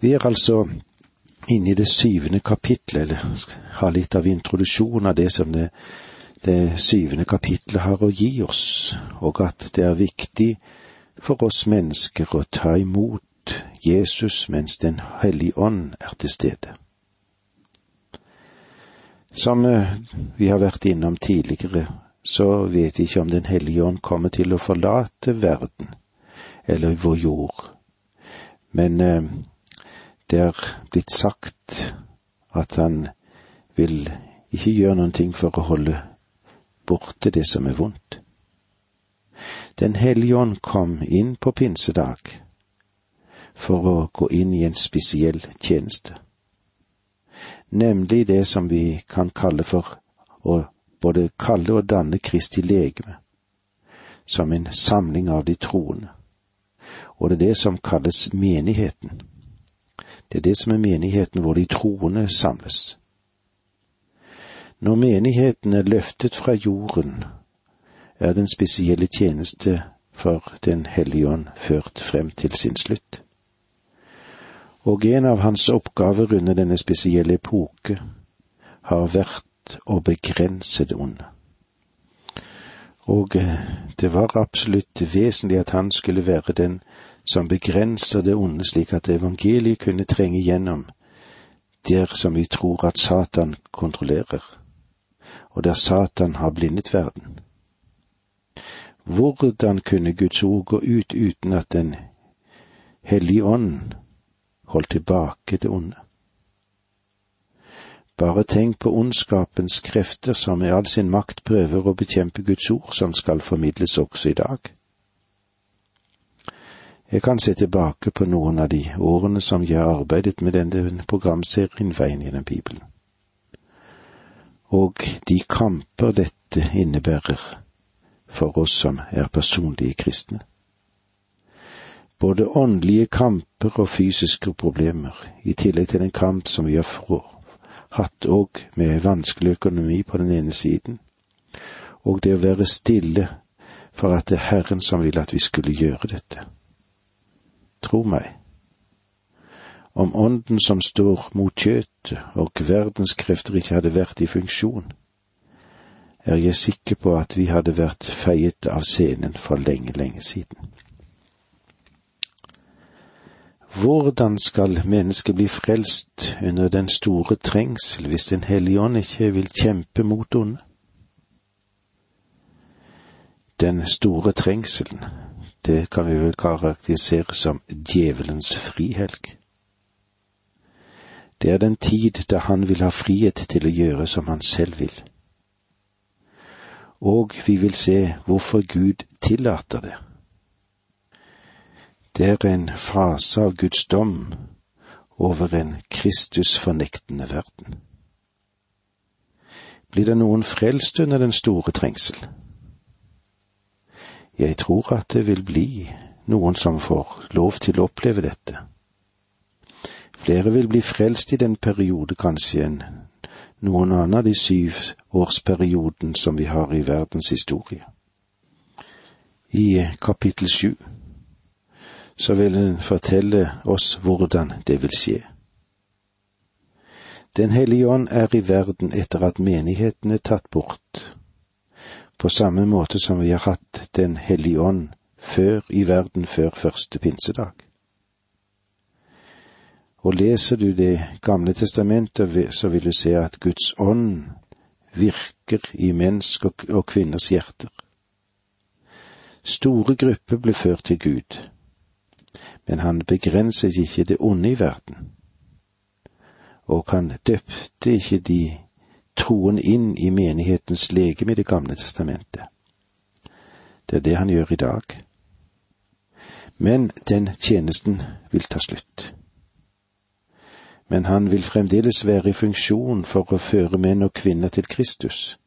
Vi er altså inne i det syvende kapitlet, eller har litt av introduksjon av det som det, det syvende kapitlet har å gi oss, og at det er viktig for oss mennesker å ta imot Jesus mens Den hellige ånd er til stede. Som eh, vi har vært innom tidligere, så vet vi ikke om Den hellige ånd kommer til å forlate verden eller vår jord, men eh, det er blitt sagt at han vil ikke gjøre noen ting for å holde borte det som er vondt. Den hellige ånd kom inn på pinsedag for å gå inn i en spesiell tjeneste, nemlig det som vi kan kalle for å både kalle og danne Kristi legeme, som en samling av de troende, og det er det som kalles menigheten. Det er det som er menigheten hvor de troende samles. Når menigheten er løftet fra jorden, er den spesielle tjeneste for Den hellige ånd ført frem til sin slutt. Og en av hans oppgaver under denne spesielle epoke har vært å begrense det onde. Og eh, det var absolutt vesentlig at han skulle være den som begrenser det onde slik at evangeliet kunne trenge gjennom der som vi tror at Satan kontrollerer, og der Satan har blindet verden. Hvordan kunne Guds ord gå ut uten at Den hellige ånd holdt tilbake det onde? Bare tenk på ondskapens krefter som i all sin makt prøver å bekjempe Guds ord, som skal formidles også i dag. Jeg kan se tilbake på noen av de årene som jeg har arbeidet med denne programserien Veien gjennom Bibelen, og de kamper dette innebærer for oss som er personlige kristne. Både åndelige kamper og fysiske problemer, i tillegg til en kamp som vi har hatt òg med vanskelig økonomi på den ene siden, og det å være stille for at det er Herren som vil at vi skulle gjøre dette. Tro meg, om ånden som står mot kjøtet og verdens krefter ikke hadde vært i funksjon, er jeg sikker på at vi hadde vært feiet av scenen for lenge, lenge siden. Hvordan skal mennesket bli frelst under den store trengsel hvis Den hellige ånd ikke vil kjempe mot onde? Den store trengselen, det kan vi vel karakterisere som djevelens frihelg. Det er den tid da han vil ha frihet til å gjøre som han selv vil. Og vi vil se hvorfor Gud tillater det. Det er en fase av Guds dom over en Kristus-fornektende verden. Blir det noen frelst under den store trengsel? Jeg tror at det vil bli noen som får lov til å oppleve dette. Flere vil bli frelst i den periode kanskje enn noen annen av de syv årsperioden som vi har i verdens historie. I kapittel sju så vil hun fortelle oss hvordan det vil skje. Den hellige ånd er i verden etter at menigheten er tatt bort, på samme måte som vi har hatt Den hellige ånd før i verden før første pinsedag. Og leser du Det gamle testamentet, så vil du se at Guds ånd virker i mennesk og kvinners hjerter. Store grupper ble ført til Gud, men han begrenset ikke det onde i verden, og han døpte ikke de troen inn i menighetens legeme i Det gamle testamentet. Det er det han gjør i dag. Men den tjenesten vil ta slutt. Men han vil fremdeles være i funksjon for å føre menn og kvinner til Kristus.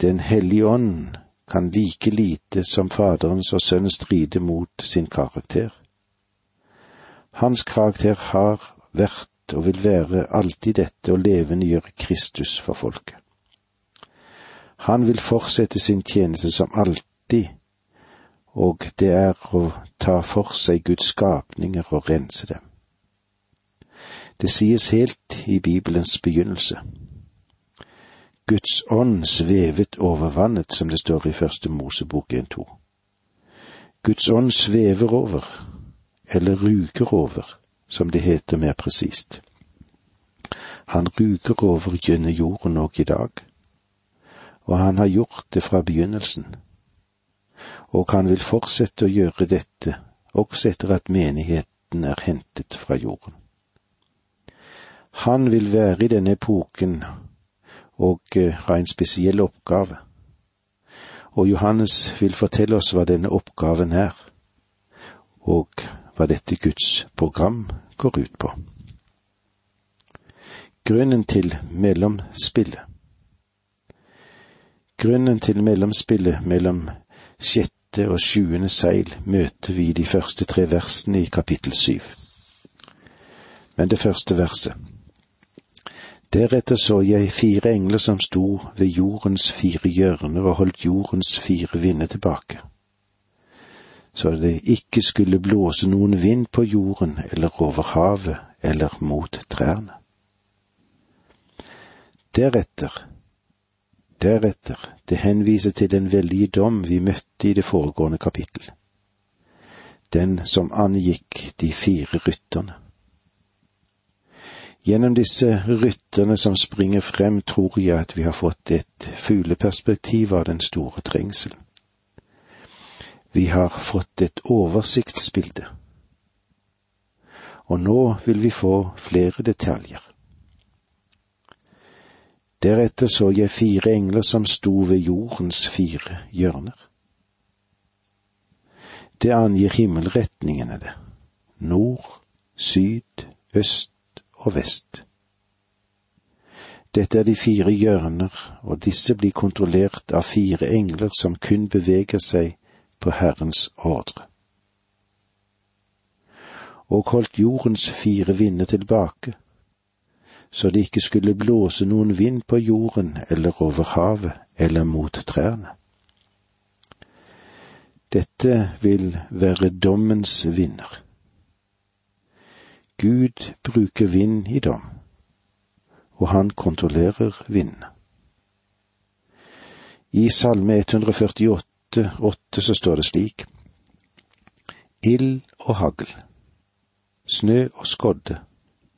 Den hellige ånd kan like lite som Faderens og Sønnen stride mot sin karakter. Hans karakter har vært og vil være alltid dette å levendegjøre Kristus for folket. Han vil fortsette sin tjeneste som alltid, og det er å ta for seg Guds skapninger og rense dem. Det sies helt i Bibelens begynnelse. Guds ånd svevet over vannet, som det står i første Mosebok 1.2. Guds ånd svever over, eller ruger over, som det heter mer presist. Han ruger over gjennom jorden òg i dag, og han har gjort det fra begynnelsen. Og han vil fortsette å gjøre dette også etter at menigheten er hentet fra jorden. Han vil være i denne epoken og uh, ha en spesiell oppgave. Og Johannes vil fortelle oss hva denne oppgaven er, og hva dette Guds program går ut på. Grunnen til mellomspillet Grunnen til mellomspillet mellom sjette og sjuende seil møter vi i de første tre versene i kapittel syv. Men det første verset. Deretter så jeg fire engler som sto ved jordens fire hjørner og holdt jordens fire vinder tilbake, så det ikke skulle blåse noen vind på jorden eller over havet eller mot trærne. Deretter, deretter, det henviser til den veldige dom vi møtte i det foregående kapittel, den som angikk de fire rytterne. Gjennom disse rytterne som springer frem, tror jeg at vi har fått et fugleperspektiv av den store trengselen. Vi har fått et oversiktsbilde. Og nå vil vi få flere detaljer. Deretter så jeg fire engler som sto ved jordens fire hjørner. Det angir himmelretningene, det. Nord, syd, øst og vest. Dette er de fire hjørner, og disse blir kontrollert av fire engler som kun beveger seg på Herrens ordre. Og holdt jordens fire vinder tilbake, så det ikke skulle blåse noen vind på jorden eller over havet eller mot trærne. Dette vil være dommens vinner. Gud bruker vind i dom, og han kontrollerer vinden. I Salme 148, 8 så står det slik. Ild og hagl, snø og skodde,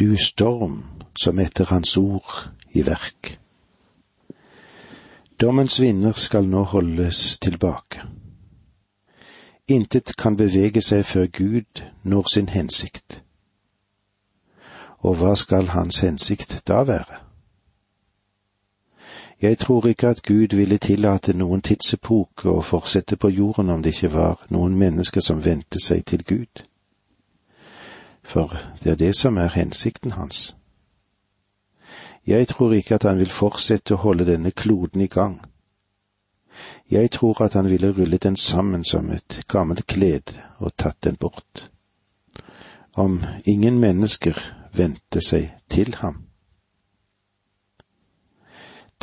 du storm som etter Hans ord i verk. Dommens vinner skal nå holdes tilbake. Intet kan bevege seg før Gud når sin hensikt og hva skal hans hensikt da være? Jeg tror ikke at Gud ville tillate noen tidsepoke å fortsette på jorden om det ikke var noen mennesker som vendte seg til Gud. For det er det som er hensikten hans. Jeg tror ikke at han vil fortsette å holde denne kloden i gang. Jeg tror at han ville rullet den sammen som et gammelt klede og tatt den bort. Om ingen mennesker vendte seg til ham.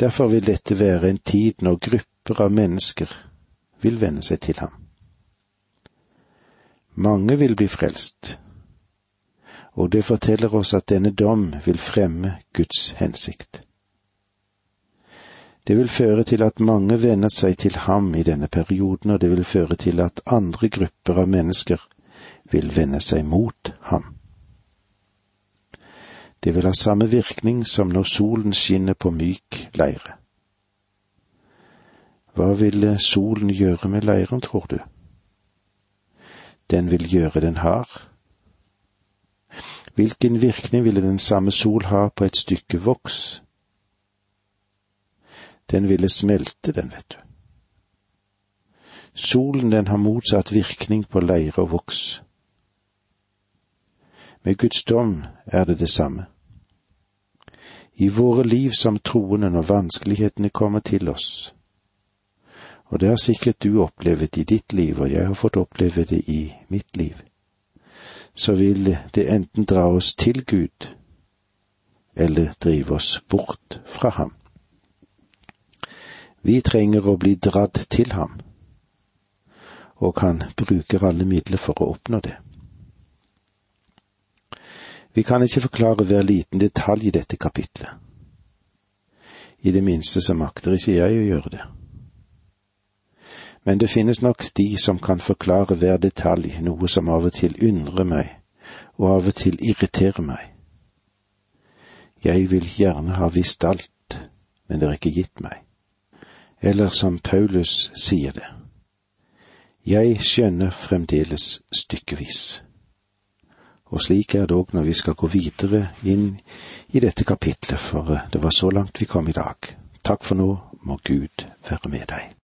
Derfor vil dette være en tid når grupper av mennesker vil vende seg til ham. Mange vil bli frelst, og det forteller oss at denne dom vil fremme Guds hensikt. Det vil føre til at mange venner seg til ham i denne perioden, og det vil føre til at andre grupper av mennesker vil vende seg mot ham. Det vil ha samme virkning som når solen skinner på myk leire. Hva ville solen gjøre med leiren, tror du? Den vil gjøre den hard. Hvilken virkning ville den samme sol ha på et stykke voks? Den ville smelte den, vet du. Solen den har motsatt virkning på leire og voks. Med Guds dom er det det samme. I våre liv som troende når vanskelighetene kommer til oss, og det har sikkert du opplevd i ditt liv, og jeg har fått oppleve det i mitt liv, så vil det enten dra oss til Gud, eller drive oss bort fra ham. Vi trenger å bli dratt til ham, og han bruker alle midler for å oppnå det. Vi kan ikke forklare hver liten detalj i dette kapitlet. I det minste så makter ikke jeg å gjøre det. Men det finnes nok de som kan forklare hver detalj, noe som av og til undrer meg, og av og til irriterer meg. Jeg vil gjerne ha visst alt, men det er ikke gitt meg. Eller som Paulus sier det, jeg skjønner fremdeles stykkevis. Og slik er det òg når vi skal gå videre inn i dette kapitlet, for det var så langt vi kom i dag. Takk for nå, må Gud være med deg.